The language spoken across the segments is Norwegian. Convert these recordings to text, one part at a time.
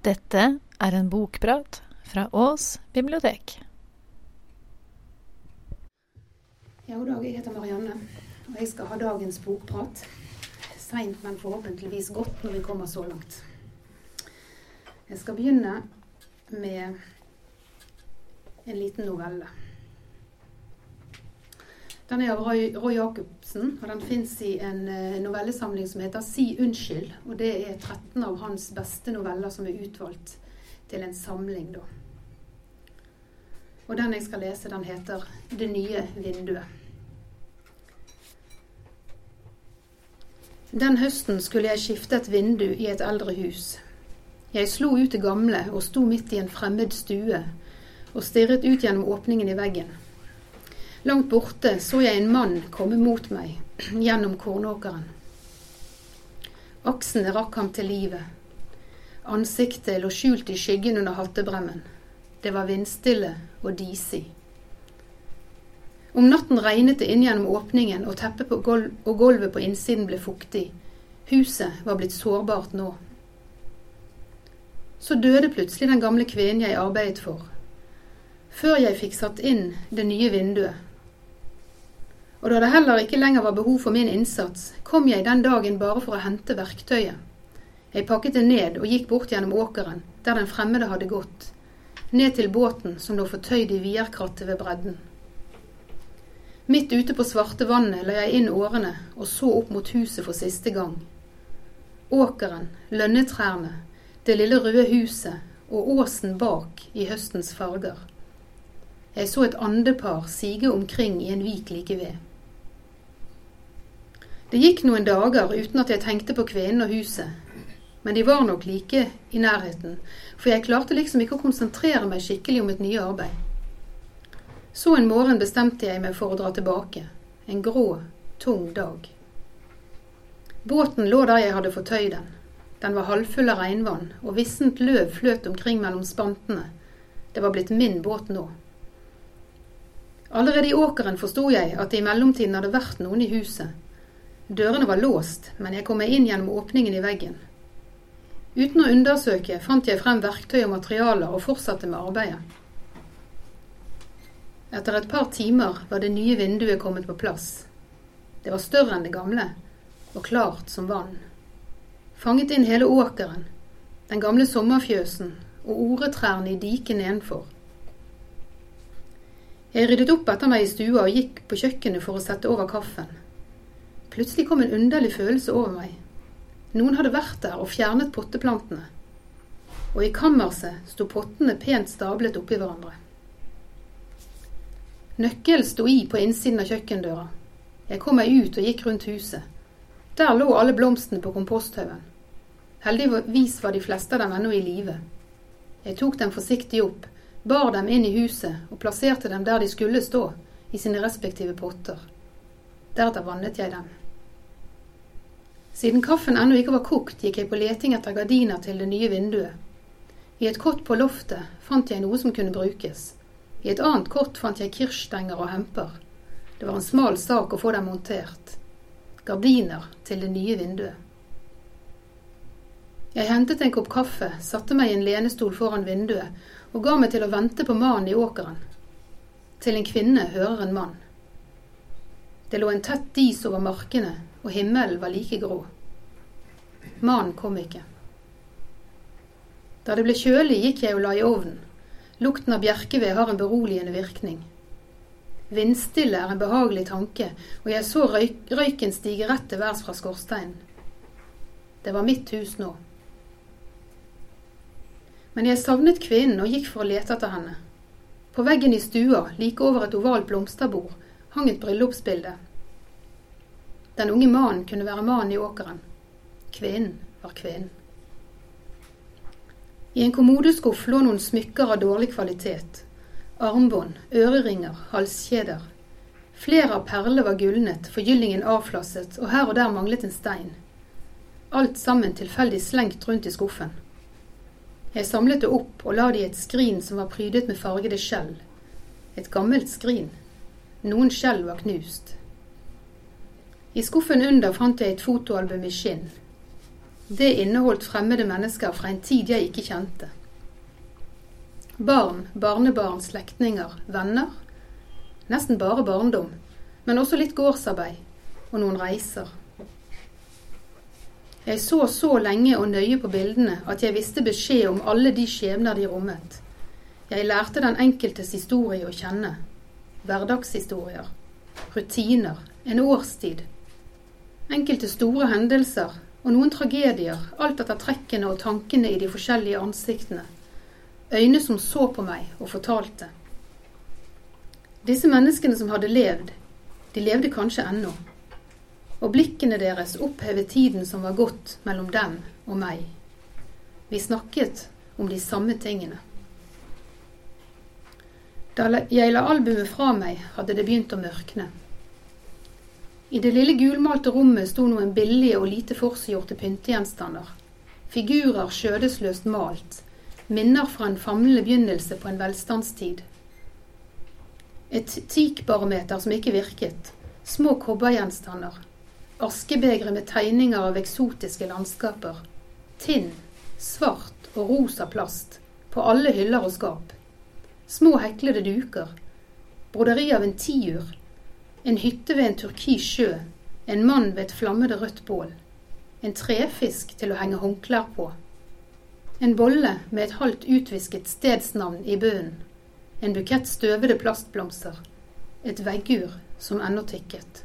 Dette er en bokprat fra Ås bibliotek. Ja, god dag. Jeg heter Marianne, og jeg skal ha dagens bokprat. Seint, men forhåpentligvis godt når vi kommer så langt. Jeg skal begynne med en liten novelle. Den er av Roy, Roy Jacobsen, og den fins i en eh, novellesamling som heter Si unnskyld. Og det er 13 av hans beste noveller som er utvalgt til en samling, da. Og den jeg skal lese, den heter Det nye vinduet. Den høsten skulle jeg skifte et vindu i et eldre hus. Jeg slo ut det gamle og sto midt i en fremmed stue og stirret ut gjennom åpningen i veggen. Langt borte så jeg en mann komme mot meg gjennom kornåkeren. Aksene rakk ham til livet. Ansiktet lå skjult i skyggen under haltebremmen. Det var vindstille og disig. Om natten regnet det inn gjennom åpningen, og teppet gol og gulvet på innsiden ble fuktig. Huset var blitt sårbart nå. Så døde plutselig den gamle kvinnen jeg arbeidet for. Før jeg fikk satt inn det nye vinduet, og da det heller ikke lenger var behov for min innsats, kom jeg den dagen bare for å hente verktøyet. Jeg pakket det ned og gikk bort gjennom åkeren, der den fremmede hadde gått, ned til båten som lå fortøyd i vierkrattet ved bredden. Midt ute på svarte vannet la jeg inn årene og så opp mot huset for siste gang. Åkeren, lønnetrærne, det lille røde huset og åsen bak i høstens farger. Jeg så et andepar sige omkring i en vik like ved. Det gikk noen dager uten at jeg tenkte på kvinnen og huset, men de var nok like i nærheten, for jeg klarte liksom ikke å konsentrere meg skikkelig om et nye arbeid. Så en morgen bestemte jeg meg for å dra tilbake, en grå, tung dag. Båten lå der jeg hadde fortøyd den. Den var halvfull av regnvann, og vissent løv fløt omkring mellom spantene. Det var blitt min båt nå. Allerede i åkeren forsto jeg at det i mellomtiden hadde vært noen i huset, Dørene var låst, men jeg kom meg inn gjennom åpningen i veggen. Uten å undersøke fant jeg frem verktøy og materialer og fortsatte med arbeidet. Etter et par timer var det nye vinduet kommet på plass. Det var større enn det gamle, og klart som vann. Fanget inn hele åkeren, den gamle sommerfjøsen og oretrærne i diket nedenfor. Jeg ryddet opp etter meg i stua og gikk på kjøkkenet for å sette over kaffen. Plutselig kom en underlig følelse over meg. Noen hadde vært der og fjernet potteplantene. Og i kammerset sto pottene pent stablet oppi hverandre. Nøkkelen sto i på innsiden av kjøkkendøra. Jeg kom meg ut og gikk rundt huset. Der lå alle blomstene på komposthaugen. Heldigvis var de fleste av dem ennå i live. Jeg tok dem forsiktig opp, bar dem inn i huset og plasserte dem der de skulle stå, i sine respektive potter. Deretter vannet jeg dem. Siden kaffen ennå ikke var kokt, gikk jeg på leting etter gardiner til det nye vinduet. I et kott på loftet fant jeg noe som kunne brukes. I et annet kott fant jeg kirstenger og hemper. Det var en smal sak å få dem montert. Gardiner til det nye vinduet. Jeg hentet en kopp kaffe, satte meg i en lenestol foran vinduet og ga meg til å vente på mannen i åkeren. Til en kvinne hører en mann. Det lå en tett dis over markene, og himmelen var like grå. Mannen kom ikke. Da det ble kjølig, gikk jeg og la i ovnen. Lukten av bjerkeved har en beroligende virkning. Vindstille er en behagelig tanke, og jeg så røyk, røyken stige rett til værs fra skorsteinen. Det var mitt hus nå. Men jeg savnet kvinnen og gikk for å lete etter henne. På veggen i stua, like over et ovalt blomsterbord, hang et bryllupsbilde den unge mannen kunne være mannen i åkeren. Kvinnen var kvinnen. I en kommodeskuff lå noen smykker av dårlig kvalitet. Armbånd, øreringer, halskjeder. Flere av perlene var gulnet, forgyllingen avflasset, og her og der manglet en stein. Alt sammen tilfeldig slengt rundt i skuffen. Jeg samlet det opp og la det i et skrin som var prydet med fargede skjell. Et gammelt skrin. Noen skjell var knust. I skuffen under fant jeg et fotoalbum i skinn. det inneholdt fremmede mennesker fra en tid jeg ikke kjente. Barn, barnebarn, slektninger, venner. Nesten bare barndom, men også litt gårdsarbeid og noen reiser. Jeg så så lenge og nøye på bildene at jeg visste beskjed om alle de skjebner de rommet. Jeg lærte den enkeltes historie å kjenne. Hverdagshistorier. Rutiner. En årstid. Enkelte store hendelser og noen tragedier, alt etter trekkene og tankene i de forskjellige ansiktene. Øyne som så på meg og fortalte. Disse menneskene som hadde levd, de levde kanskje ennå. Og blikkene deres opphevet tiden som var gått mellom dem og meg. Vi snakket om de samme tingene. Da jeg la albumet fra meg, hadde det begynt å mørkne. I det lille gulmalte rommet sto noen billige og lite forseggjorte pyntegjenstander. Figurer skjødesløst malt. Minner fra en famlende begynnelse på en velstandstid. Et teakbarometer som ikke virket. Små kobbergjenstander. Askebegre med tegninger av eksotiske landskaper. Tinn, svart og rosa plast. På alle hyller og skap. Små heklede duker. Broderi av en tiur en hytte ved en turkis sjø. En mann ved et flammende rødt bål. En trefisk til å henge håndklær på. En bolle med et halvt utvisket stedsnavn i bunnen. En bukett støvede plastblomster. Et veggur som ennå tikket.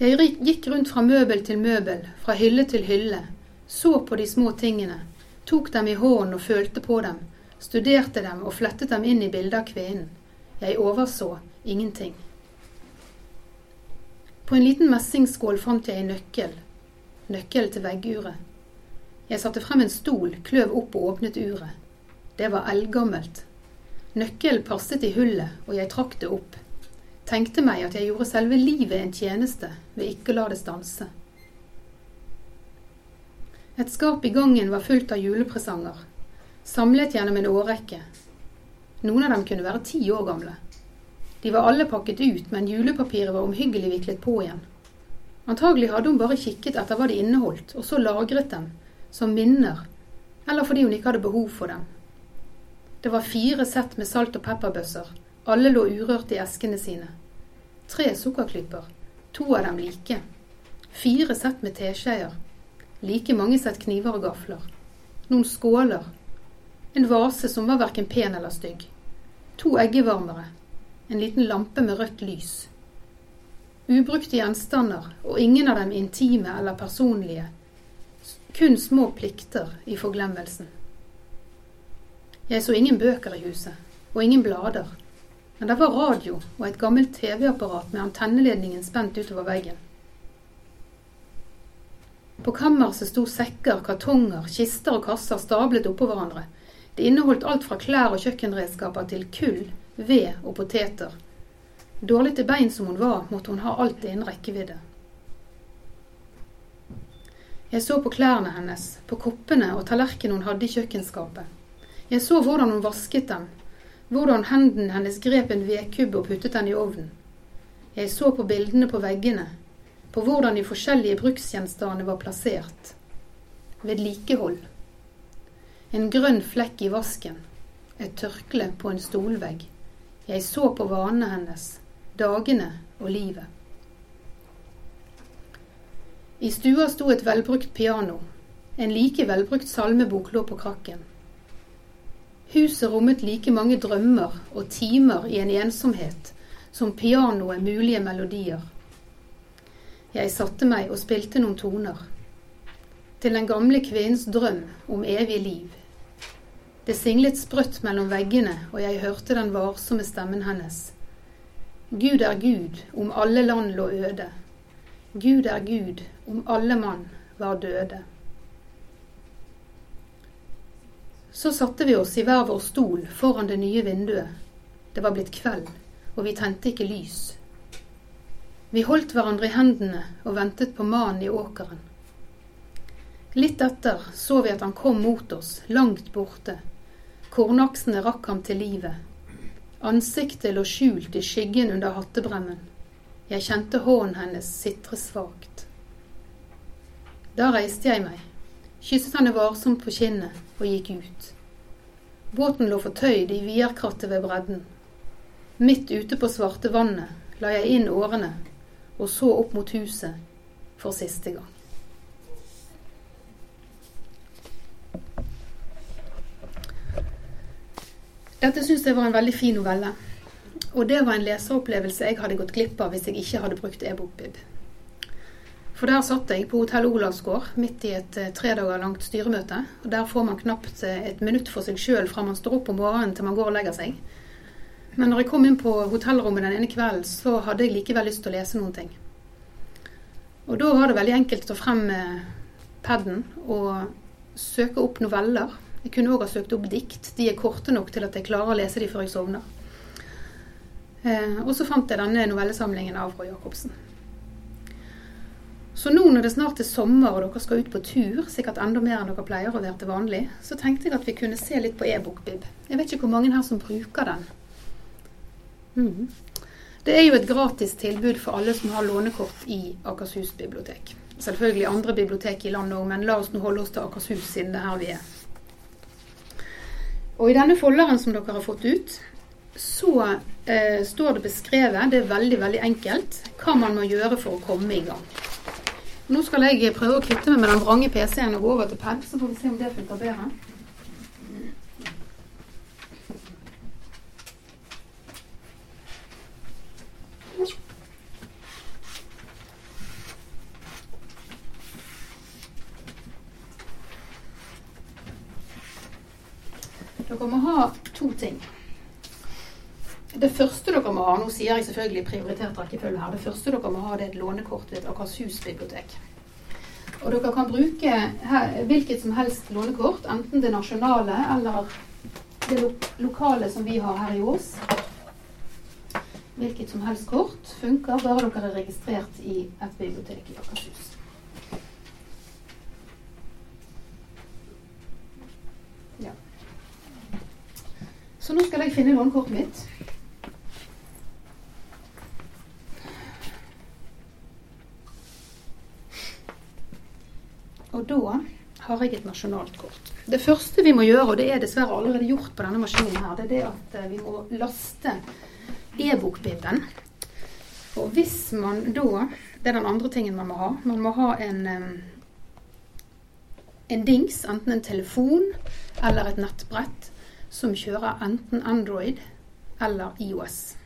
Jeg gikk rundt fra møbel til møbel, fra hylle til hylle, så på de små tingene, tok dem i hånden og følte på dem, studerte dem og flettet dem inn i bildet av kvinnen. Jeg overså ingenting. På en liten messingskål fant jeg en nøkkel. Nøkkel til vegguret. Jeg satte frem en stol, kløv opp og åpnet uret. Det var eldgammelt. Nøkkelen passet i hullet, og jeg trakk det opp. Tenkte meg at jeg gjorde selve livet en tjeneste ved ikke å la det stanse. Et skap i gangen var fullt av julepresanger, samlet gjennom en årrekke. Noen av dem kunne være ti år gamle. De var alle pakket ut, men julepapiret var omhyggelig viklet på igjen. Antagelig hadde hun bare kikket etter hva de inneholdt, og så lagret dem, som minner, eller fordi hun ikke hadde behov for dem. Det var fire sett med salt- og pepperbøsser, alle lå urørt i eskene sine. Tre sukkerklyper, to av dem like. Fire sett med teskjeer, like mange sett kniver og gafler. Noen skåler. En vase som var verken pen eller stygg. To eggevarmere, en liten lampe med rødt lys. Ubrukte gjenstander, og ingen av dem intime eller personlige. Kun små plikter i forglemmelsen. Jeg så ingen bøker i huset, og ingen blader. Men det var radio og et gammelt TV-apparat med antenneledningen spent utover veggen. På kammerset sto sekker, kartonger, kister og kasser stablet oppå hverandre. Det inneholdt alt fra klær og kjøkkenredskaper til kull, ved og poteter. Dårlig til bein som hun var, måtte hun ha alt innen rekkevidde. Jeg så på klærne hennes, på koppene og tallerkenen hun hadde i kjøkkenskapet. Jeg så hvordan hun vasket dem, hvordan hendene hennes grep en vedkubbe og puttet den i ovnen. Jeg så på bildene på veggene, på hvordan de forskjellige bruksgjenstandene var plassert. Vedlikehold. En grønn flekk i vasken. Et tørkle på en stolvegg. Jeg så på vanene hennes, dagene og livet. I stua sto et velbrukt piano. En like velbrukt salmebok lå på krakken. Huset rommet like mange drømmer og timer i en ensomhet som pianoet mulige melodier. Jeg satte meg og spilte noen toner. Til den gamle kvinnens drøm om evig liv. Det singlet sprøtt mellom veggene, og jeg hørte den varsomme stemmen hennes. Gud er Gud om alle land lå øde. Gud er Gud om alle mann var døde. Så satte vi oss i hver vår stol foran det nye vinduet. Det var blitt kveld, og vi tente ikke lys. Vi holdt hverandre i hendene og ventet på mannen i åkeren. Litt etter så vi at han kom mot oss, langt borte, Kornaksene rakk ham til livet. Ansiktet lå skjult i skyggen under hattebremmen. Jeg kjente hånden hennes sitre svakt. Da reiste jeg meg, kysset henne varsomt på kinnet og gikk ut. Båten lå fortøyd i vierkrattet ved bredden. Midt ute på svarte vannet la jeg inn årene og så opp mot huset for siste gang. Dette syns jeg var en veldig fin novelle. Og det var en leseropplevelse jeg hadde gått glipp av hvis jeg ikke hadde brukt e-bokbib. For der satt jeg på Hotell Olavsgård midt i et eh, tre dager langt styremøte. Og der får man knapt eh, et minutt for seg sjøl fra man står opp om morgenen til man går og legger seg. Men når jeg kom inn på hotellrommet den ene kvelden, så hadde jeg likevel lyst til å lese noen ting. Og da var det veldig enkelt å ta frem eh, paden og søke opp noveller. Jeg kunne òg ha søkt opp dikt. De er korte nok til at jeg klarer å lese de før jeg sovner. Eh, og så fant jeg denne novellesamlingen av Roy Jacobsen. Så nå når det snart er sommer og dere skal ut på tur, sikkert enda mer enn dere pleier å være til vanlig, så tenkte jeg at vi kunne se litt på e-bokbib. Jeg vet ikke hvor mange her som bruker den. Mm. Det er jo et gratis tilbud for alle som har lånekort i Akershus bibliotek. Selvfølgelig andre bibliotek i landet òg, men la oss nå holde oss til Akershus siden det er her vi er. Og i denne folderen som dere har fått ut, så eh, står det beskrevet, det er veldig, veldig enkelt, hva man må gjøre for å komme i gang. Nå skal jeg prøve å kvitte meg med den vrange PC-en og gå over til pad, så får vi se om det funker bedre. Dere må ha to ting. Det første dere må ha, nå sier jeg selvfølgelig prioritert rekkefølge her, det første dere må ha det er et lånekort ved et Akershus bibliotek. Og dere kan bruke her, hvilket som helst lånekort, enten det nasjonale eller det lo lokale som vi har her i Ås. Hvilket som helst kort funker, bare dere er registrert i et bibliotek i Akershus. Ja. Så nå skal jeg finne lånekortet mitt. Og da har jeg et nasjonalt kort. Det første vi må gjøre, og det er dessverre allerede gjort på denne maskinen her, det er det at eh, vi må laste e-bokbiben. Og hvis man da Det er den andre tingen man må ha. Man må ha en, en dings, enten en telefon eller et nettbrett, som kjører enten Android eller IOS.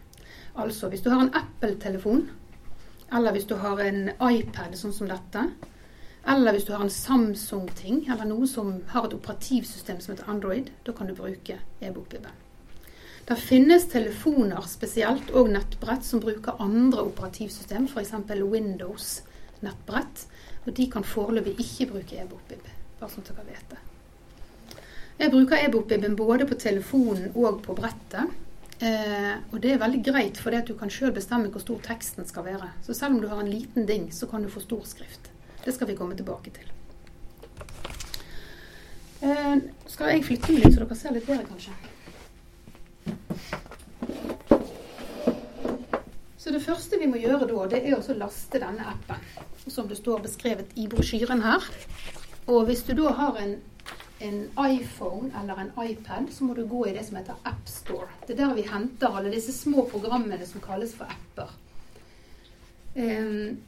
Altså hvis du har en Apple-telefon, eller hvis du har en iPad sånn som dette, eller hvis du har en Samsung-ting, eller noe som har et operativsystem som heter Android, da kan du bruke e-bokbibben. Det finnes telefoner spesielt, og nettbrett, som bruker andre operativsystem, f.eks. Windows-nettbrett. Og de kan foreløpig ikke bruke e-bokbib, bare sånn at dere vet det. Jeg bruker e-bokbibben både på telefonen og på brettet. Eh, og det er veldig greit, for du kan sjøl bestemme hvor stor teksten skal være. Så selv om du har en liten ding, så kan du få stor skrift. Det skal vi komme tilbake til. Eh, skal jeg flytte meg litt, så dere ser litt bedre, kanskje? Så det første vi må gjøre da, det er å laste denne appen, som det står beskrevet i brosjyren her. Og hvis du da har en, en, iPhone eller en iPad, så må du gå i det som heter AppStore. Det er der vi henter alle disse små programmene som kalles for apper. Um,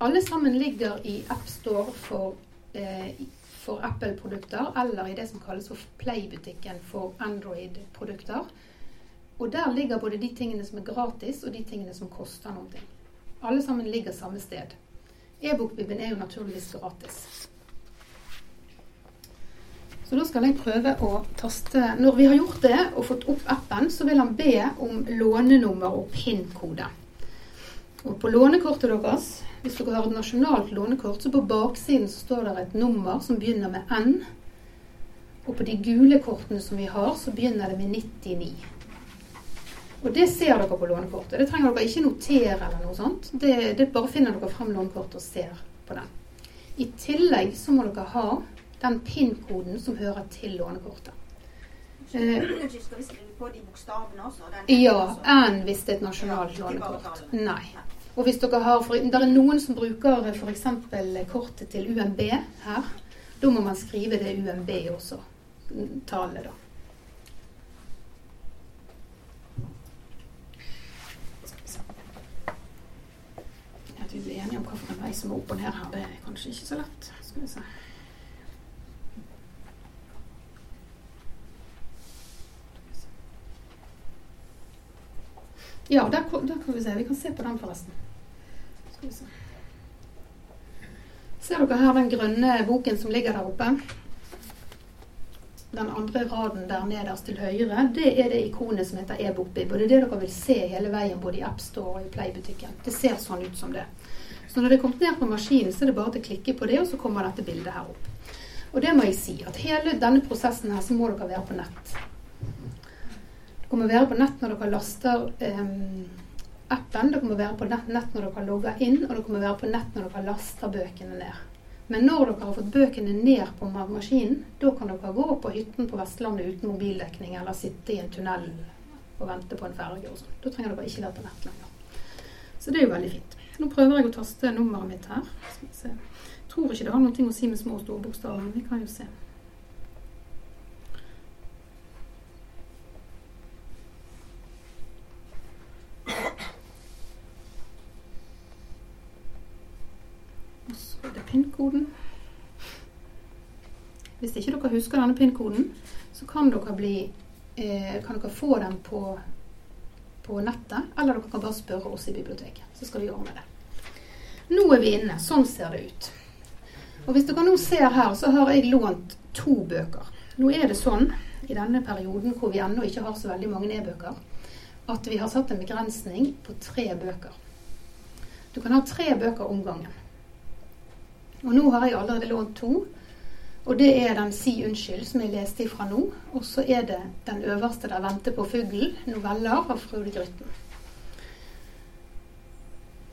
alle sammen ligger i AppStore for, uh, for Apple-produkter, eller i det som kalles for Play-butikken for Android-produkter. Og der ligger både de tingene som er gratis, og de tingene som koster noe. Alle sammen ligger samme sted. E-bokbibelen er jo naturligvis gratis. Så da skal jeg prøve å taste Når vi har gjort det og fått opp appen, så vil han be om lånenummer og PIN-kode. Og på lånekortet deres hvis dere har et nasjonalt lånekort, så på baksiden så står det et nummer som begynner med N. Og på de gule kortene som vi har, så begynner det med 99. Og det ser dere på lånekortet. Det trenger dere ikke notere eller noe sånt. Det, det bare finner dere frem lånekortet og ser på den. I tillegg så må dere ha den PIN-koden som hører til lånekortet. Eh, på de bokstavene også? ja, enn hvis det er et nasjonalt lånekort. Nei. Og hvis dere har, for, Det er noen som bruker f.eks. kortet til UMB her. Da må man skrive det UMB også. Tallet, da. At vi blir enige om hvilken vei som er opp og ned her, det er kanskje ikke så lett. Skal vi se. Ja, der, der, kan vi se. Vi kan se på den, forresten. Skal vi se. Ser dere her den grønne boken som ligger der oppe? Den andre raden der nederst til høyre, det er det ikonet som heter e-bokbib. Og det er det dere vil se hele veien både i AppStore og i Play-butikken. Det ser sånn ut som det. Så når det er kommet ned på maskinen, så er det bare til å klikke på det, og så kommer dette bildet her opp. Og det må jeg si, at hele denne prosessen her, så må dere være på nett. Må være på nett når dere laster um, appen. Dere må være på nett, nett når dere logger inn, og dere må være på nett når dere laster bøkene ned. Men når dere har fått bøkene ned på maskinen, da kan dere gå på hytten på Vestlandet uten mobildekning, eller sitte i en tunnel og vente på en ferge. Da trenger dere ikke være på nett lenger. Så det er jo veldig fint. Nå prøver jeg å taste nummeret mitt her. Jeg tror ikke det har noe å si med små og store bokstaver, men vi kan jo se. PIN-koden. Hvis ikke dere husker denne PIN-koden, så kan dere, bli, eh, kan dere få den på, på, nettet, eller dere kan bare spørre oss i biblioteket. Så skal vi ordne det. Nå er vi inne. Sånn ser det ut. Og hvis dere nå ser her, så har jeg lånt to bøker. Nå er det sånn i denne perioden hvor vi ennå ikke har så veldig mange e-bøker, at vi har satt en begrensning på tre bøker. Du kan ha tre bøker om gangen. Og nå har jeg allerede lånt to. Og det er den 'Si unnskyld', som jeg leste ifra nå. Og så er det den øverste der venter på fugl', noveller av Frode Grytten.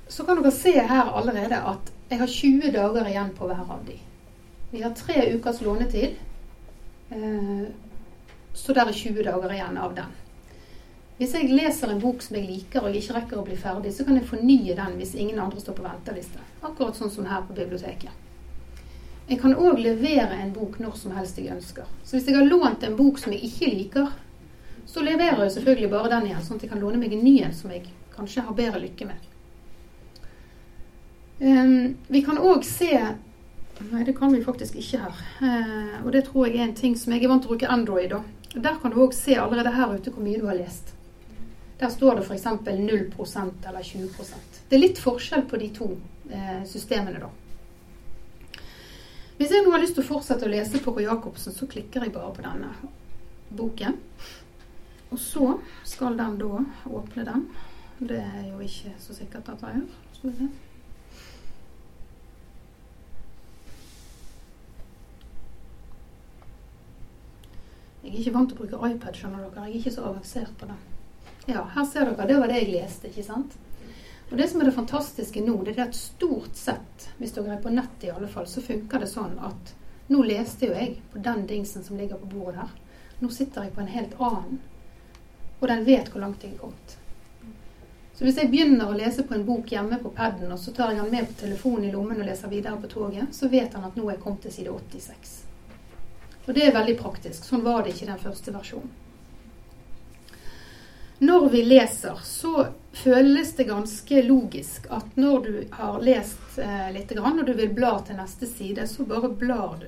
Så kan dere se her allerede at jeg har 20 dager igjen på hver av de. Vi har tre ukers lånetid. Eh, så der er 20 dager igjen av den. Hvis jeg leser en bok som jeg liker og ikke rekker å bli ferdig, så kan jeg fornye den hvis ingen andre står på venteliste. Akkurat sånn som her på biblioteket. Jeg kan òg levere en bok når som helst jeg ønsker. Så hvis jeg har lånt en bok som jeg ikke liker, så leverer jeg selvfølgelig bare den igjen, sånn at jeg kan låne meg en ny en som jeg kanskje har bedre lykke med. Um, vi kan òg se Nei, det kan vi faktisk ikke her. Uh, og det tror jeg er en ting som jeg er vant til å bruke Android, da. Der kan du òg se allerede her ute hvor mye du har lest. Der står det f.eks. 0% eller 20% Det er litt forskjell på de to eh, systemene, da. Hvis jeg nå har lyst til å fortsette å lese på Roy Jacobsen, så klikker jeg bare på denne boken. Og så skal den da åpne den. Det er jo ikke så sikkert at jeg gjør. Jeg er ikke vant til å bruke iPad, skjønner dere. Jeg er ikke så avansert på den. Ja, her ser dere. Det var det jeg leste, ikke sant? Og Det som er det fantastiske nå, det er at stort sett, hvis dere er på nett i alle fall, så funker det sånn at nå leste jo jeg på den dingsen som ligger på bordet her. Nå sitter jeg på en helt annen, og den vet hvor langt jeg er kommet. Så hvis jeg begynner å lese på en bok hjemme på paden, og så tar jeg den med på telefonen i lommen og leser videre på toget, så vet han at nå er jeg kommet til side 86. Og det er veldig praktisk. Sånn var det ikke i den første versjonen. Når vi leser, så føles det ganske logisk at når du har lest eh, litt og du vil bla til neste side, så bare blar du.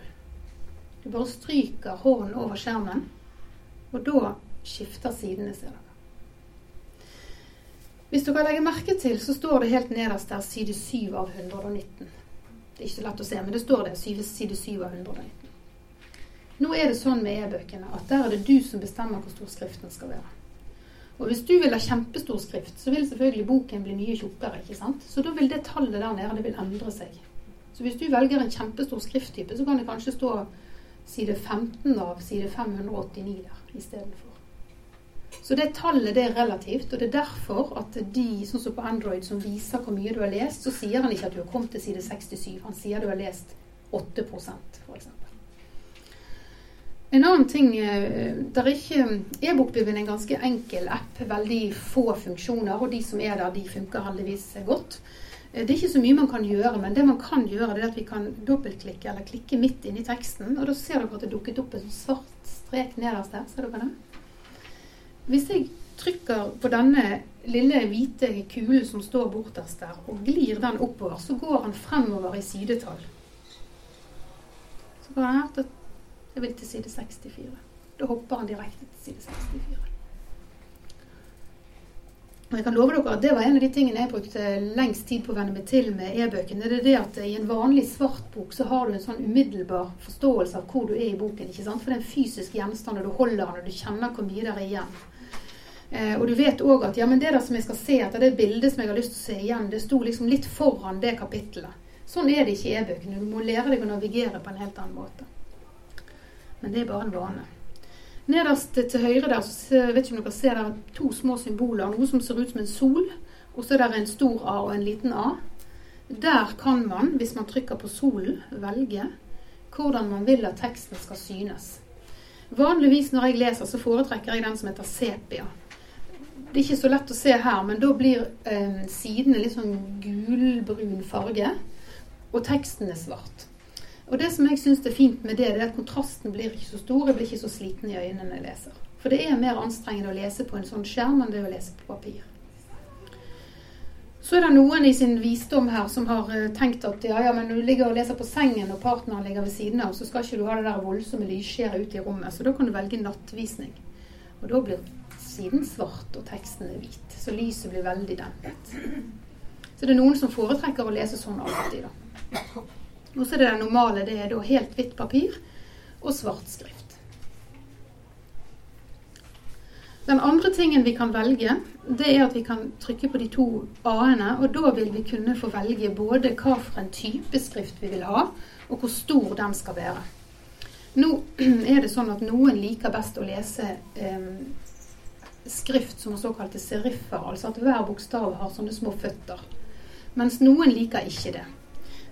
Du bare stryker hånden over skjermen, og da skifter sidene seg. Hvis du kan legge merke til, så står det helt nederst der side 7 av 119. Det er ikke lett å se, men det står det. Side 7 av 119. Nå er det sånn med e-bøkene at der er det du som bestemmer hvor stor skriften skal være. Og hvis du vil ha kjempestor skrift, så vil selvfølgelig boken bli mye tjukkere. ikke sant? Så da vil det tallet der nede det vil endre seg. Så hvis du velger en kjempestor skrifttype, så kan det kanskje stå side 15 av side 589 der istedenfor. Så det tallet det er relativt, og det er derfor at de, sånn som på Android, som viser hvor mye du har lest, så sier han ikke at du har kommet til side 67. Han sier du har lest 8 f.eks. En annen ting eh, der er E-bokbibelen er en ganske enkel app. Veldig få funksjoner, og de som er der, de funker heldigvis godt. Eh, det er ikke så mye man kan gjøre, men det man kan gjøre, det er at vi kan dobbeltklikke eller klikke midt inn i teksten. Og da ser dere at det dukket opp en svart strek nederst der. Ser dere det? Hvis jeg trykker på denne lille hvite kulen som står borterst der, og glir den oppover, så går han fremover i sidetall. Så går den her til jeg vil til side 64. Da hopper han direkte til side 64. Og jeg kan love dere at Det var en av de tingene jeg brukte lengst tid på å venne meg til med e-bøkene. Det er det at I en vanlig svart bok så har du en sånn umiddelbar forståelse av hvor du er i boken. ikke sant? For det er en fysisk gjenstand, og du holder den, og du kjenner hvor mye der er igjen. Eh, og du vet òg at ja, men det der som jeg skal se etter, det bildet som jeg har lyst til å se igjen, det sto liksom litt foran det kapittelet. Sånn er det ikke i e-bøkene. Du må lære deg å navigere på en helt annen måte. Men det er bare en vane. Nederst til høyre der så vet ikke om dere ser der to små symboler. Noe som ser ut som en sol, og så er det en stor A og en liten A. Der kan man, hvis man trykker på solen, velge hvordan man vil at teksten skal synes. Vanligvis når jeg leser, så foretrekker jeg den som heter sepia. Det er ikke så lett å se her, men da blir eh, sidene litt sånn gulbrun farge, og teksten er svart. Og det som jeg syns er fint med det, det er at kontrasten blir ikke så stor. Jeg blir ikke så sliten i øynene når jeg leser. For det er mer anstrengende å lese på en sånn skjerm enn det å lese på papir. Så er det noen i sin visdom her som har eh, tenkt at ja, ja, men du ligger og leser på sengen og partneren ligger ved siden av, så skal ikke du ha det der voldsomme lysskjæret ute i rommet. Så da kan du velge nattvisning. Og da blir siden svart og teksten er hvit. Så lyset blir veldig dempet. Så det er noen som foretrekker å lese sånn alltid, da. Og så er det det normale. Det er da helt hvitt papir og svart skrift. Den andre tingen vi kan velge, det er at vi kan trykke på de to a-ene. Og da vil vi kunne få velge både hva for en type skrift vi vil ha, og hvor stor den skal være. Nå er det sånn at noen liker best å lese eh, skrift som er såkalte seriffer, altså at hver bokstav har sånne små føtter. Mens noen liker ikke det.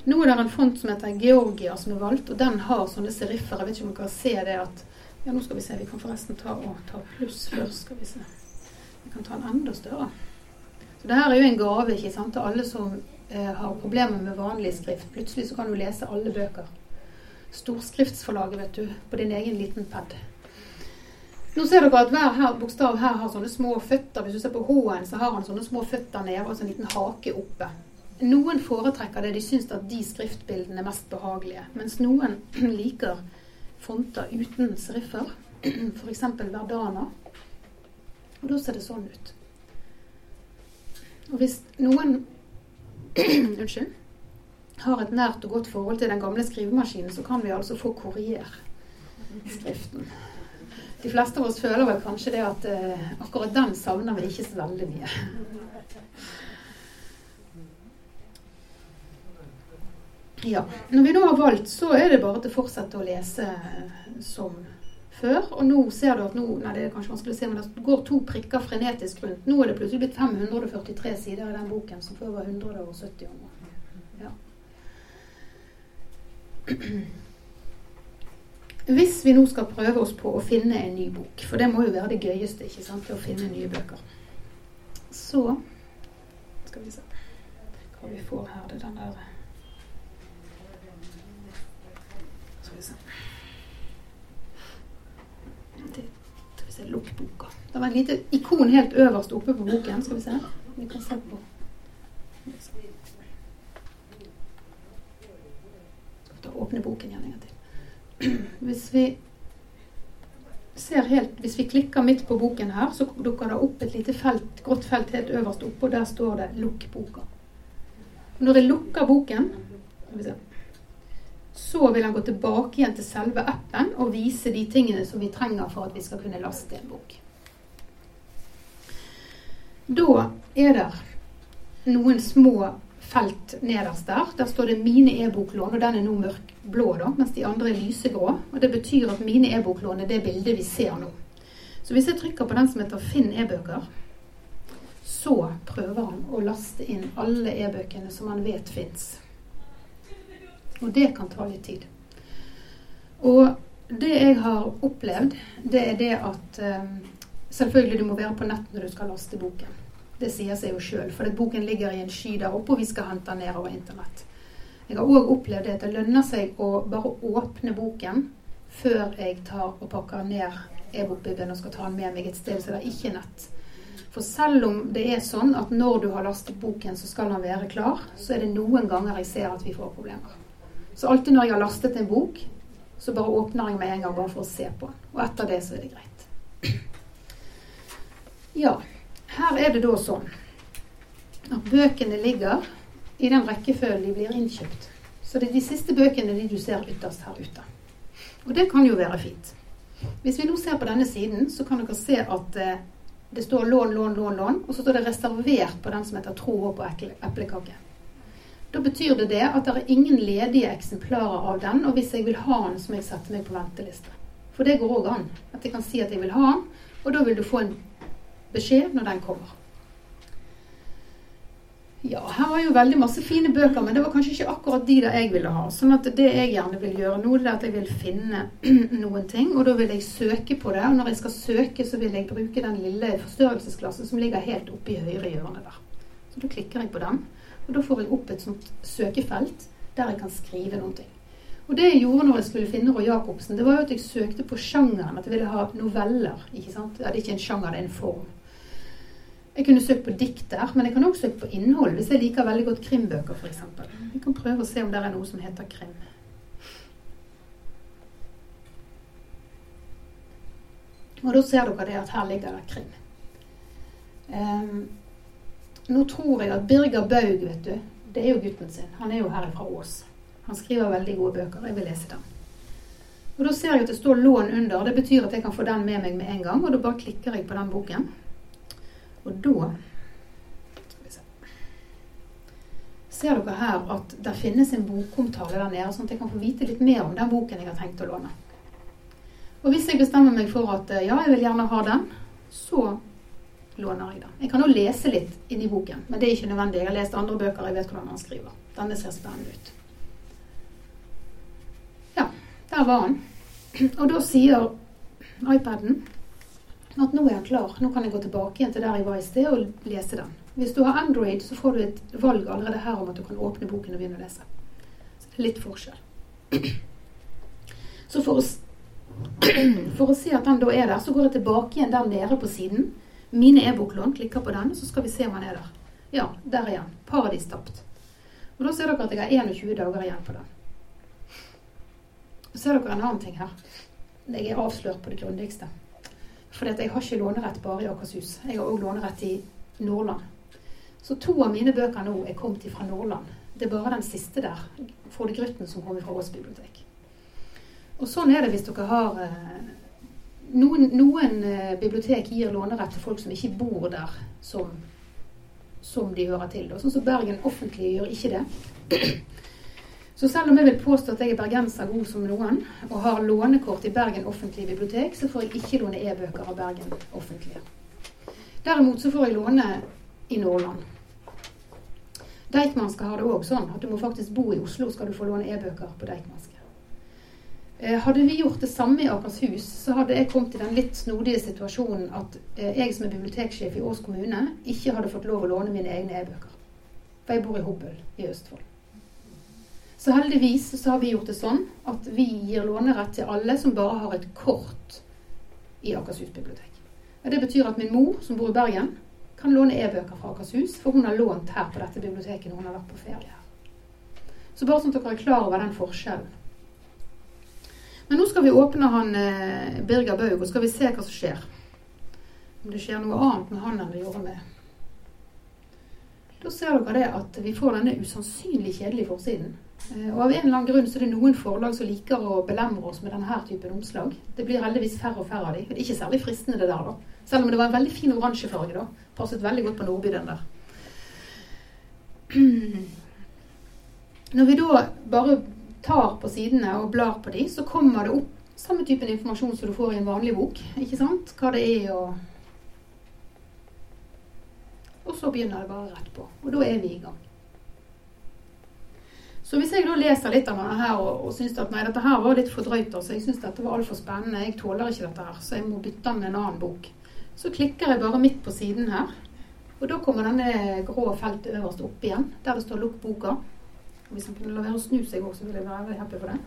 Nå er det en font som heter Georgia som er valgt, og den har sånne seriffer. Jeg vet ikke om dere ser se det at Ja, nå skal vi se. Vi kan forresten ta, å, ta pluss først. skal Vi se. Vi kan ta en enda større. Så det her er jo en gave ikke sant, til alle som eh, har problemer med vanlig skrift. Plutselig så kan du lese alle bøker. Storskriftsforlaget, vet du, på din egen liten pad. Nå ser dere at hver her, bokstav her har sånne små føtter. Hvis du ser på H-en, så har han sånne små føtter nede og så en liten hake oppe. Noen foretrekker det. De syns at de skriftbildene er mest behagelige. Mens noen liker fonter uten seriffer. F.eks. Verdana. Og da ser det sånn ut. Og hvis noen Unnskyld. Har et nært og godt forhold til den gamle skrivemaskinen, så kan vi altså få Courier skriften. De fleste av oss føler vel kanskje det at eh, akkurat den savner vi ikke så veldig mye. Ja. Når vi nå har valgt, så er det bare til å fortsette å lese som før. Og nå ser du at nå, nei det er kanskje vanskelig å se, men det går to prikker frenetisk rundt. Nå er det plutselig blitt 543 sider i den boken, som før var 170 Ja. Hvis vi nå skal prøve oss på å finne en ny bok, for det må jo være det gøyeste, ikke sant, å finne nye bøker, så skal vi se hva vi får her. Det er den der Lukk boka. Det var et lite ikon helt øverst oppe på boken. Skal vi se. Vi kan se på. Da åpner boken igjen en gang til. Hvis vi ser helt, hvis vi klikker midt på boken her, så dukker det opp et lite felt, grått felt helt øverst oppe, og der står det 'lukk boka'. Når jeg lukker boken så vil han gå tilbake igjen til selve appen og vise de tingene som vi trenger for at vi skal kunne laste en bok. Da er det noen små felt nederst der. Der står det 'Mine e-boklån', og den er nå mørkblå, da, mens de andre er lysegrå. Og Det betyr at mine e-boklån er det bildet vi ser nå. Så hvis jeg trykker på den som heter 'Finn e-bøker', så prøver han å laste inn alle e-bøkene som han vet fins. Og det kan ta litt tid. Og Det jeg har opplevd, det er det at um, selvfølgelig du må være på nett når du skal laste boken. Det sier seg jo sjøl, for boken ligger i en sky der oppe, og vi skal hente den ned over internett. Jeg har òg opplevd det at det lønner seg å bare åpne boken før jeg tar og pakker ned e-bokbibelen og skal ta den med meg et sted så det er ikke nett. For selv om det er sånn at når du har lastet boken, så skal den være klar, så er det noen ganger jeg ser at vi får problemer. Så alltid når jeg har lastet en bok, så bare åpner jeg med en gang bare for å se på den. Og etter det så er det greit. Ja, her er det da sånn at bøkene ligger i den rekkefølgen de blir innkjøpt. Så det er de siste bøkene de du ser ytterst her ute. Og det kan jo være fint. Hvis vi nå ser på denne siden, så kan dere se at eh, det står lån, lån, lån, lån, og så står det reservert på den som heter tro, håp og eplekake. Da betyr det det at det er ingen ledige eksemplarer av den, og hvis jeg vil ha den, så må jeg sette meg på venteliste. For det går òg an. At jeg kan si at jeg vil ha den, og da vil du få en beskjed når den kommer. Ja, her var jo veldig masse fine bøker, men det var kanskje ikke akkurat de der jeg ville ha. Sånn at det jeg gjerne vil gjøre nå, det er at jeg vil finne noen ting, og da vil jeg søke på det. Og når jeg skal søke, så vil jeg bruke den lille forstørrelsesklassen som ligger helt oppe i høyre hjørne der. Så da klikker jeg på den, og da får jeg opp et sånt søkefelt der jeg kan skrive noen ting. Og det jeg gjorde når jeg skulle finne Roy Jacobsen, det var jo at jeg søkte på sjangeren. At jeg ville ha noveller. ikke sant? Ja, det er ikke en sjanger, det er en form. Jeg kunne søkt på dikt der, men jeg kan også søke på innhold hvis jeg liker veldig godt krimbøker f.eks. Vi kan prøve å se om det er noe som heter krim. Og da ser dere det at her ligger det krim. Um, nå tror jeg at Birger Baug, vet du, det er jo gutten sin. Han er jo her fra Ås. Han skriver veldig gode bøker. Jeg vil lese dem. Og Da ser jeg at det står 'lån' under. Det betyr at jeg kan få den med meg med en gang. Og da bare klikker jeg på den boken. Og da ser dere her at det finnes en bokomtale der nede, sånn at jeg kan få vite litt mer om den boken jeg har tenkt å låne. Og hvis jeg bestemmer meg for at ja, jeg vil gjerne ha den, så låner jeg den. Jeg kan jo lese litt inni boken, men det er ikke nødvendig. Jeg har lest andre bøker, jeg vet hvordan han skriver. Denne ser spennende ut. Ja, der var han. Og da sier iPaden at nå er jeg klar. Nå kan jeg gå tilbake igjen til der jeg var i sted og lese den. Hvis du har Android, så får du et valg allerede her om at du kan åpne boken og begynne å lese. Så det er litt forskjell. Så for å, for å se at den da er der, så går jeg tilbake igjen der nede på siden. Mine e-boklån. Klikker på den, så skal vi se om den er der. Ja, der er den. Paradis tapt. Og da ser dere at jeg har 21 dager igjen på den. Ser dere en annen ting her. Jeg er avslørt på det grundigste. For jeg har ikke lånerett bare i Akershus. Jeg har òg lånerett i Nordland. Så to av mine bøker nå er kommet fra Nordland. Det er bare den siste der, Frode Grytten, som kommer fra Ås bibliotek. Og sånn er det hvis dere har eh, Noen, noen eh, bibliotek gir lånerett til folk som ikke bor der som, som de hører til. Sånn som Bergen offentlige gjør ikke det. Så selv om jeg vil påstå at jeg er bergenser god som noen, og har lånekort i Bergen offentlige bibliotek, så får jeg ikke låne e-bøker av Bergen offentlige. Derimot så får jeg låne i Nordland. Deichmanske har det òg sånn at du må faktisk bo i Oslo skal du få låne e-bøker på Deichmanske. Eh, hadde vi gjort det samme i Akershus, så hadde jeg kommet i den litt snodige situasjonen at eh, jeg som er biblioteksjef i Ås kommune, ikke hadde fått lov å låne mine egne e-bøker. For jeg bor i Hobøl i Østfold. Så heldigvis så har vi gjort det sånn at vi gir lånerett til alle som bare har et kort i Akershus bibliotek. Og det betyr at min mor, som bor i Bergen, kan låne e-bøker fra Akershus, for hun har lånt her på dette biblioteket når hun har vært på ferie her. Så bare sånn at dere er klar over den forskjellen. Men nå skal vi åpne han eh, Birger Baug, og skal vi se hva som skjer. Om det skjer noe annet med han enn det gjorde med Da ser dere det at vi får denne usannsynlig kjedelige forsiden. Eh, og av en eller annen grunn så er det noen forlag som liker å belemre oss med denne typen omslag. Det blir heldigvis færre og færre av de. Det er ikke særlig fristende det der, da. Selv om det var en veldig fin oransjefarge, da. Passet veldig godt på Nordby, den der. Når vi da bare tar på sidene og blar på de, så kommer det opp samme typen informasjon som du får i en vanlig bok. Ikke sant? Hva det er og Og så begynner det bare rett på. Og da er vi i gang. Så hvis jeg da leser litt av denne her og, og syns at nei, dette her var litt for drøyt, altså, jeg syns dette var altfor spennende, jeg tåler ikke dette her, så jeg må bytte med en annen bok, så klikker jeg bare midt på siden her. Og da kommer denne grå feltet øverst opp igjen, der det står 'lukk boka'. Og hvis han kunne la være å snu seg òg, så ville jeg være veldig happy for det.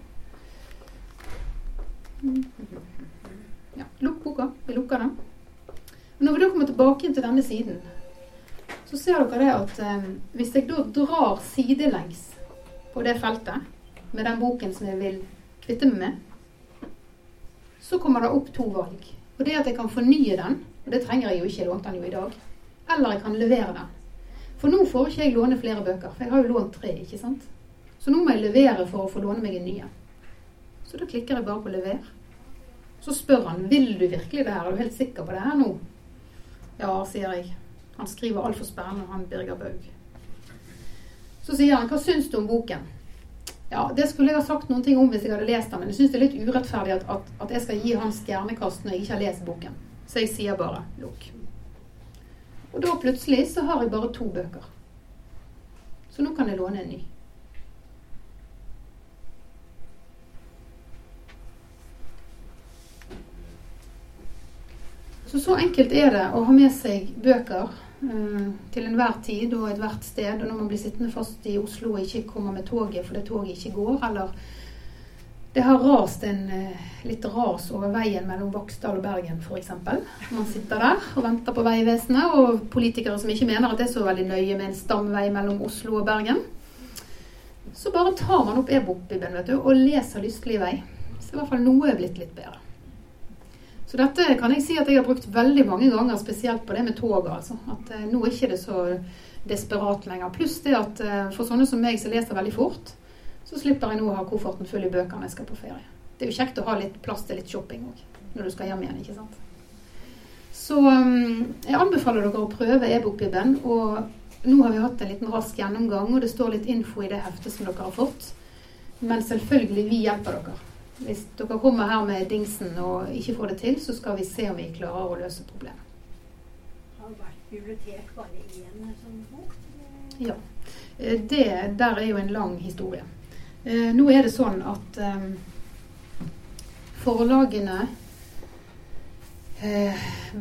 Ja, lukk boka. Vi lukker den. Men når vi da kommer tilbake til denne siden, så ser dere det at eh, hvis jeg da drar sidelengs på det feltet med den boken som jeg vil kvitte meg med, så kommer det opp to valg. Og det at jeg kan fornye den, og det trenger jeg jo ikke, jeg lånte den jo i dag, eller jeg kan levere den. For nå får ikke jeg låne flere bøker, for jeg har jo lånt tre, ikke sant. Så nå må jeg levere for å få låne meg en ny. Så da klikker jeg bare på 'lever'. Så spør han 'vil du virkelig det her, er du helt sikker på det her nå'? Ja, sier jeg. Han skriver altfor spennende, han Birger Baug. Så sier han 'hva syns du om boken'? Ja, Det skulle jeg ha sagt noen ting om hvis jeg hadde lest den, men jeg syns det er litt urettferdig at, at, at, jeg skal gi han stjernekast når jeg ikke har lest boken. Så jeg sier bare 'lukk'. Og da plutselig så har jeg bare to bøker. Så nå kan jeg låne en ny. Så så enkelt er det å ha med seg bøker til enhver tid og ethvert sted. Og når man blir sittende fast i Oslo og ikke kommer med toget fordi toget ikke går, eller det har rast en eh, litt ras over veien mellom Vaksdal og Bergen f.eks. Man sitter der og venter på Vegvesenet, og politikere som ikke mener at det er så veldig nøye med en stamvei mellom Oslo og Bergen. Så bare tar man opp e-bokbibelen og leser lystelig vei. Så i hvert fall noe er blitt litt bedre. Så dette kan jeg si at jeg har brukt veldig mange ganger, spesielt på det med toget. Altså. At eh, nå er ikke det så desperat lenger. Pluss det at eh, for sånne som meg som leser veldig fort, så slipper jeg nå å ha kofferten full i bøker når jeg skal på ferie. Det er jo kjekt å ha litt plass til litt shopping òg, når du skal hjem igjen, ikke sant. Så um, jeg anbefaler dere å prøve e-bokbibelen. Og nå har vi hatt en liten rask gjennomgang, og det står litt info i det heftet som dere har fått. Men selvfølgelig, vi hjelper dere. Hvis dere kommer her med dingsen og ikke får det til, så skal vi se om vi klarer å løse problemet. Har vært bibliotek bare én sånn bok? Ja. Eh, det der er jo en lang historie. Eh, nå er det sånn at eh, forlagene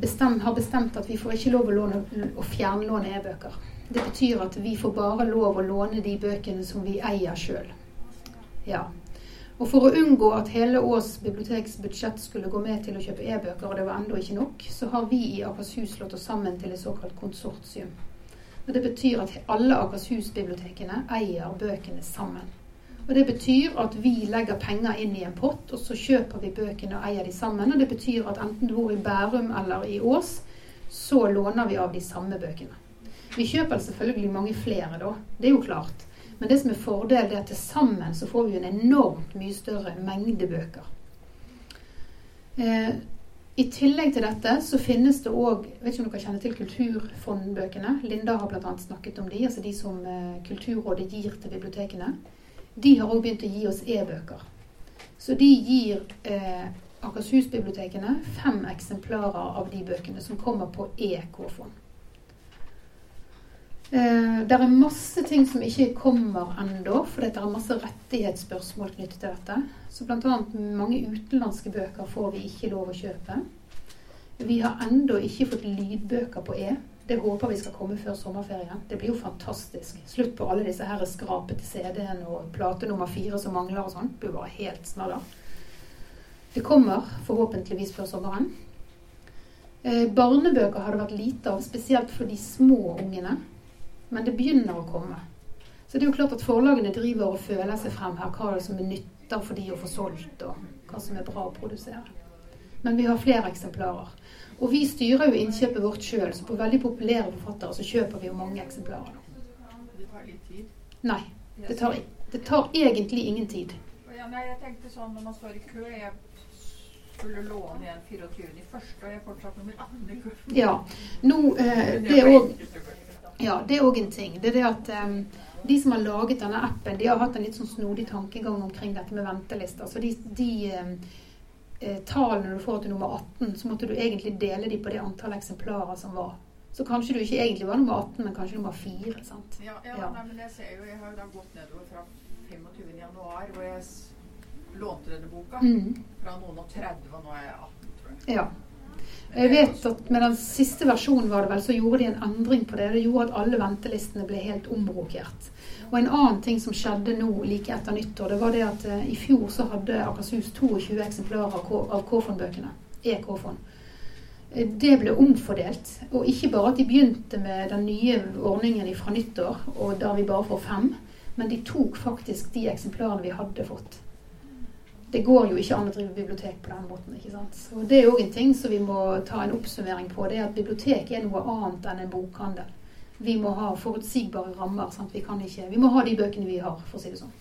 bestemt, har bestemt at vi får ikke lov å, låne, å fjernlåne e-bøker. Det betyr at vi får bare lov å låne de bøkene som vi eier sjøl. Ja. Og for å unngå at hele Ås biblioteks budsjett skulle gå med til å kjøpe e-bøker, og det var ennå ikke nok, så har vi i Akershus slått oss sammen til et såkalt konsortium. Og Det betyr at alle Akershus-bibliotekene eier bøkene sammen. Og Det betyr at vi legger penger inn i en pott, og så kjøper vi bøkene og eier de sammen. Og det betyr at enten du bor i Bærum eller i Ås, så låner vi av de samme bøkene. Vi kjøper selvfølgelig mange flere, da. Det er jo klart. Men det som er fordelen, er at til sammen så får vi en enormt mye større mengde bøker. Eh, I tillegg til dette så finnes det òg Vet ikke om dere kjenner til Kulturfondbøkene? Linda har bl.a. snakket om de, altså de som eh, Kulturrådet gir til bibliotekene. De har òg begynt å gi oss e-bøker. Så de gir eh, Akershus-bibliotekene fem eksemplarer av de bøkene som kommer på EK-fond. Eh, det er masse ting som ikke kommer ennå, for det er masse rettighetsspørsmål knyttet til dette. Så bl.a. mange utenlandske bøker får vi ikke lov å kjøpe. Vi har ennå ikke fått lydbøker på E. Det håper vi skal komme før sommerferien. Det blir jo fantastisk. Slutt på alle disse her skrapete CD-ene og plate nummer fire som mangler og sånn. Det blir bare helt snadda. Det kommer forhåpentligvis før sommeren. Eh, barnebøker har det vært lite av, spesielt for de små ungene. Men det begynner å komme. Så det er jo klart at forlagene driver og føler seg frem her. Hva som er nytter for de å få solgt, og hva som er bra å produsere. Men vi har flere eksemplarer. Og vi styrer jo innkjøpet vårt sjøl, så på veldig populære forfattere så kjøper vi jo mange eksemplarer. Det tar litt tid? Nei. Det tar, det tar egentlig ingen tid. Ja, nei, jeg tenkte sånn når man står i kø Jeg skulle låne igjen 24. i første, og jeg er fortsatt nummer 18 i. Ja. Nå, eh, det er òg ja, en ting. Det er det at um, de som har laget denne appen, de har hatt en litt sånn snodig tankegang omkring dette med ventelister. Så de, de um, tallene du får til nummer 18, så måtte du egentlig dele de på det antallet eksemplarer som var. Så kanskje du ikke egentlig var nummer 18, men kanskje nummer 4. sant? Ja, ja, ja. Nei, men jeg ser jo, jeg har jo da gått nedover fra 25. januar hvor jeg lånte denne boka Mm. fra noen og 30, og nå er jeg 18, tror jeg. Ja. Jeg vet at med den siste versjonen var det vel, så gjorde de en endring på det. Det gjorde at alle ventelistene ble helt omrokert. Og en annen ting som skjedde nå like etter nyttår, det var det at eh, i fjor så hadde Akershus 22 eksemplarer av K-fondbøkene. E-K-fond. Eh, Det ble omfordelt. Og ikke bare at de begynte med den nye ordningen fra nyttår, og der vi bare får fem, men de tok faktisk de eksemplarene vi hadde fått. Det går jo ikke an å drive bibliotek på den måten. ikke sant? Og Det er òg en ting som vi må ta en oppsummering på. Det er at bibliotek er noe annet enn en bokhandel. Vi må ha forutsigbare rammer. sant? Vi, kan ikke, vi må ha de bøkene vi har, for å si det sånn.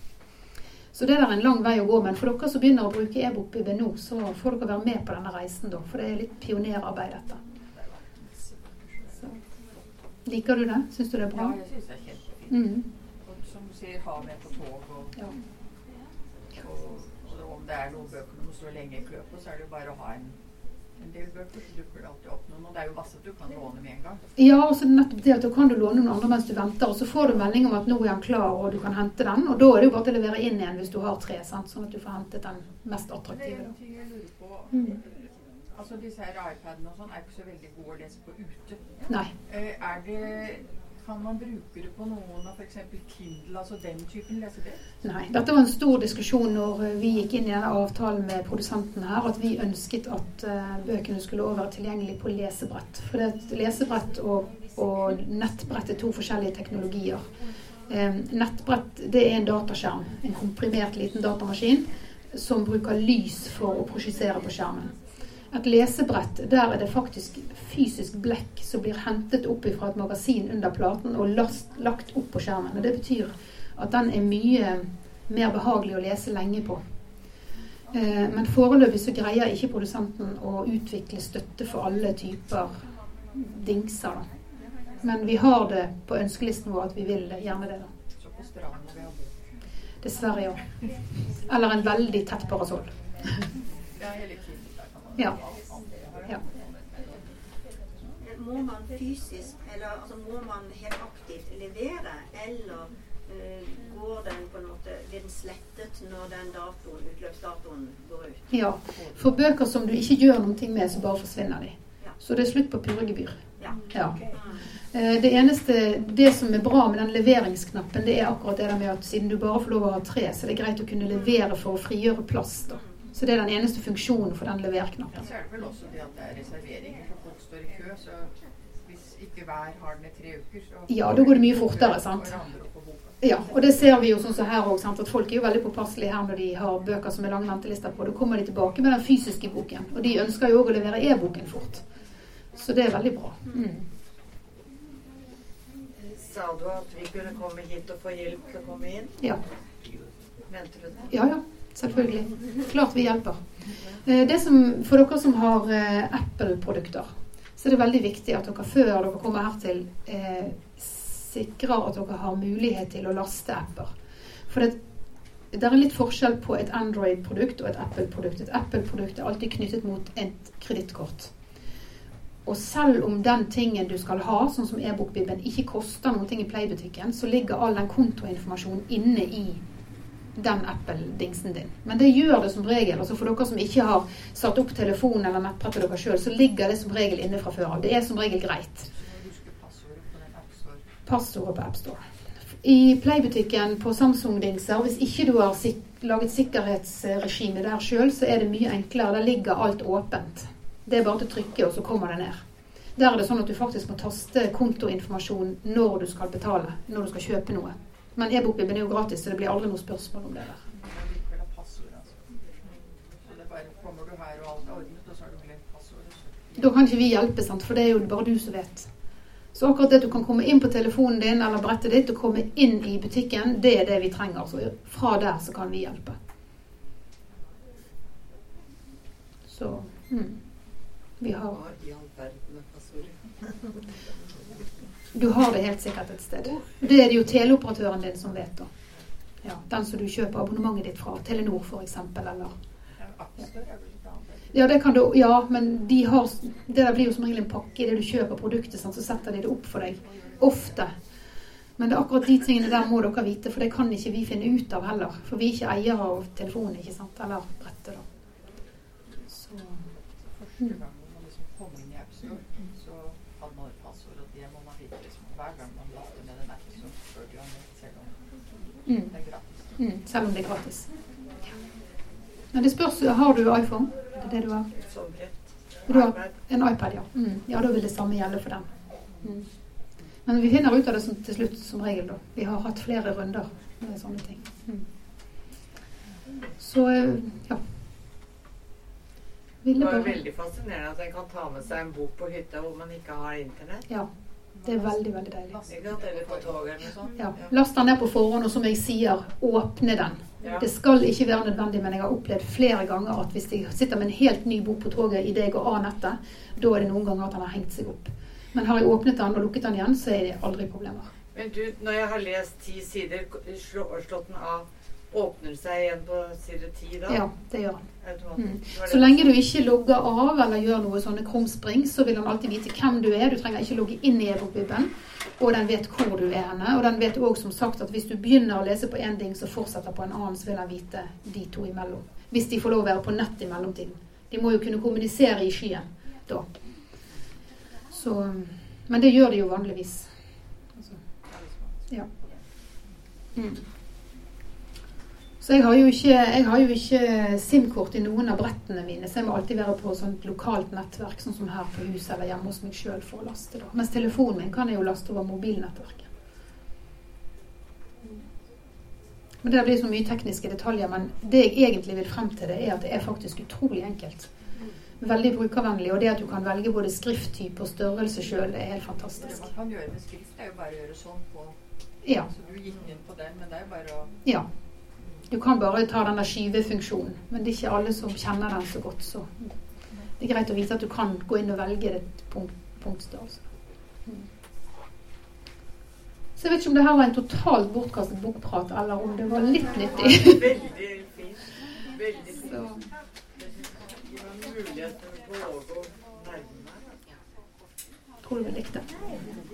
Så det er en lang vei å gå. Men for dere som begynner å bruke e-bokbibben nå, så får dere være med på denne reisen, da. For det er litt pionerarbeid, dette. Så. Liker du det? Syns du det er Ja, bra? jeg syns det er kjempefint. Mm. Og som du sier, ha med på tog og, Ja. Det er noen bøker du må stå lenge i kø på, så er det jo bare å ha en, en del bøker. Så dukker det alltid opp noen. Og det er jo masse du kan låne med en gang. Ja, og så nettopp det at da kan du låne noen andre mens du venter, og så får du melding om at nå er han klar, og du kan hente den. Og da er det jo bare til å levere inn igjen hvis du har tre, sant? sånn at du får hentet den mest attraktive. det er en ting jeg lurer på. Mm. Altså Disse her iPadene og sånn er ikke så veldig gode å lese på ute. Nei. Eh, er det Kan man bruke det på noen av f.eks. Kindle, altså den typen lesebrett? Nei. Dette var en stor diskusjon når eh, vi gikk inn i denne avtalen med produsenten her, at vi ønsket at eh, bøkene skulle også være tilgjengelig på lesebrett. For det lesebrett og, og nettbrett er to forskjellige teknologier. Eh, nettbrett det er en dataskjerm, en komprimert liten datamaskin, som bruker lys for å prosjisere på skjermen. Et lesebrett, der er det faktisk fysisk blekk som blir hentet opp fra et magasin under platen og last, lagt opp på skjermen. Og Det betyr at den er mye mer behagelig å lese lenge på. Eh, men foreløpig så greier ikke produsenten å utvikle støtte for alle typer dingser. Da. Men vi har det på ønskelisten vår at vi vil gjerne det. da. Dessverre, ja. Eller en veldig tett parasoll. Ja, Ja. Må man fysisk, eller altså må man helt aktivt levere, eller uh, går den på en måte, blir den slettet når den datoen, utløpsdatoen går ut? Ja. For bøker som du ikke gjør noe med, så bare forsvinner de. Ja. Så det er slutt på purregebyr. Ja. Ja. Eh, Det eneste, det som er bra med den leveringsknappen, det er akkurat det der med at siden du bare får lov å ha tre, så det er greit å kunne levere for å frigjøre plass. da. Så det er den eneste funksjonen for den Ja, leverknappen. så er det vel også det at det er reserveringer, så folk står i kø. Så hvis ikke hver har den i tre uker, så Ja, da går det mye fortere, sant? Ja, og det ser vi jo sånn som her òg, at folk er jo veldig påpasselige her når de har bøker som er lange ventelister på. Da kommer de tilbake med den fysiske boken. Og de ønsker jo òg å levere e-boken fort. Så det er veldig bra. Mm. Sa du at vi kunne komme hit og få hjelp til å komme inn? Ja. Mente du det? Ja, ja. Selvfølgelig. Klart vi hjelper. Eh, Det som, for dere som har eh, Apple-produkter, så er det veldig viktig at dere før dere kommer hertil, eh, sikrer at dere har mulighet til å laste apper. For det, det er litt forskjell på et Android-produkt og et Apple-produkt. Et Apple-produkt er alltid knyttet mot et kredittkort. Og selv om den tingen du skal ha, sånn som e-bokbibben, ikke koster noe i Play-butikken, så ligger all den kontoinformasjonen inne i den Apple-dingsen din. Men det gjør det som regel. altså For dere som ikke har satt opp telefon eller nettbrett til dere sjøl, så ligger det som regel inne fra før av. Det er som regel greit. Passordet på AppStore. I Play-butikken på Samsung-dingser, hvis ikke du har sik laget sikkerhetsregime der sjøl, så er det mye enklere. Der ligger alt åpent. Det er bare til å trykke, og så kommer det ned. Der er det sånn at du faktisk må taste kontoinformasjon når du skal betale, når du skal kjøpe noe. Men e-bokbibben er jo gratis, så det blir aldri noe spørsmål om det der. Da kan ikke vi hjelpe, sant? for det er jo bare du som vet. Så akkurat det at du kan komme inn på telefonen din eller brettet ditt og komme inn i butikken, det er det vi trenger. Så fra der så kan vi hjelpe. Så mm. vi har Hva i all verden er passordet? Du har det helt sikkert et sted. Det er det jo teleoperatøren din som vet, da. Ja, den som du kjøper abonnementet ditt fra. Telenor f.eks. eller Ja, det kan du, ja, men de har, det der blir jo som regel en pakke i det du kjøper produktet, sånn, så setter de det opp for deg. Ofte. Men det er akkurat de tingene der må dere vite, for det kan ikke vi finne ut av heller. For vi er ikke eiere av telefonen, ikke sant? Eller brettet, da. Så Første gang man liksom kom inn i AppStore, så hadde man et passord, og det må man vite liksom. Hver gang man laster ned en app, så spør de om det, selv om mm, det er gratis. mm, Selv om det er gratis. Ja. Men det spørs Har du iPhone? Det er det du har? Du har en iPad, ja. Mm. Ja, da vil det samme gjelde for den. Mm. Men vi finner ut av det som, til slutt som regel, da. Vi har hatt flere runder med sånne ting. Mm. Så ja. ja. Det var veldig fascinerende at en kan ta med seg en bok på hytta hvor man ikke har internett. Ja. Det er veldig, veldig deilig. Ja. Last den ned på forhånd, og som jeg sier, åpne den. Det skal ikke være nødvendig, men jeg har opplevd flere ganger at hvis jeg sitter med en helt ny bok på toget idet jeg går av nettet, da er det noen ganger at den har hengt seg opp. Men har jeg åpnet den og lukket den igjen, så er det aldri problemer. Men du, når jeg har lest ti sider, slå, slått den av, åpner det seg igjen på side ti da? Ja, det gjør den. Mm. Så lenge du ikke logger av eller gjør noe sånne krumspring, så vil han alltid vite hvem du er. Du trenger ikke logge inn i e-bokbibelen. Og den vet hvor du er henne. Og den vet òg som sagt at hvis du begynner å lese på én ting, så fortsetter på en annen, så vil den vite de to imellom. Hvis de får lov å være på nett i mellomtiden. De må jo kunne kommunisere i skyen da. Så Men det gjør de jo vanligvis. Altså, ja. Mm. Så jeg har jo ikke, jeg har jo ikke SIM-kort i noen av brettene mine, så jeg må alltid være på sånt lokalt nettverk, sånn som her på huset eller hjemme hos meg sjøl for å laste. da. Mens telefonen min kan jeg jo laste over mobilnettverket. Men Det blir så mye tekniske detaljer, men det jeg egentlig vil frem til, det er at det er faktisk utrolig enkelt. Veldig brukervennlig, og det at du kan velge både skrifttype og størrelse sjøl, det er helt Det fantastisk. man kan gjøre med skrift, det er jo bare å gjøre sånn på Ja. Så du gikk inn på den, men det er jo bare å ja. Du kan bare ta denne skyvefunksjonen, men det er ikke alle som kjenner den så godt, så det er greit å vite at du kan gå inn og velge et punkt, punktstørrelse. Så jeg vet ikke om det her var en totalt bortkastet bokprat, eller om det var litt nyttig. Veldig fint. Veldig fint. Så, Det meg mulighet til å tror du vi likte det.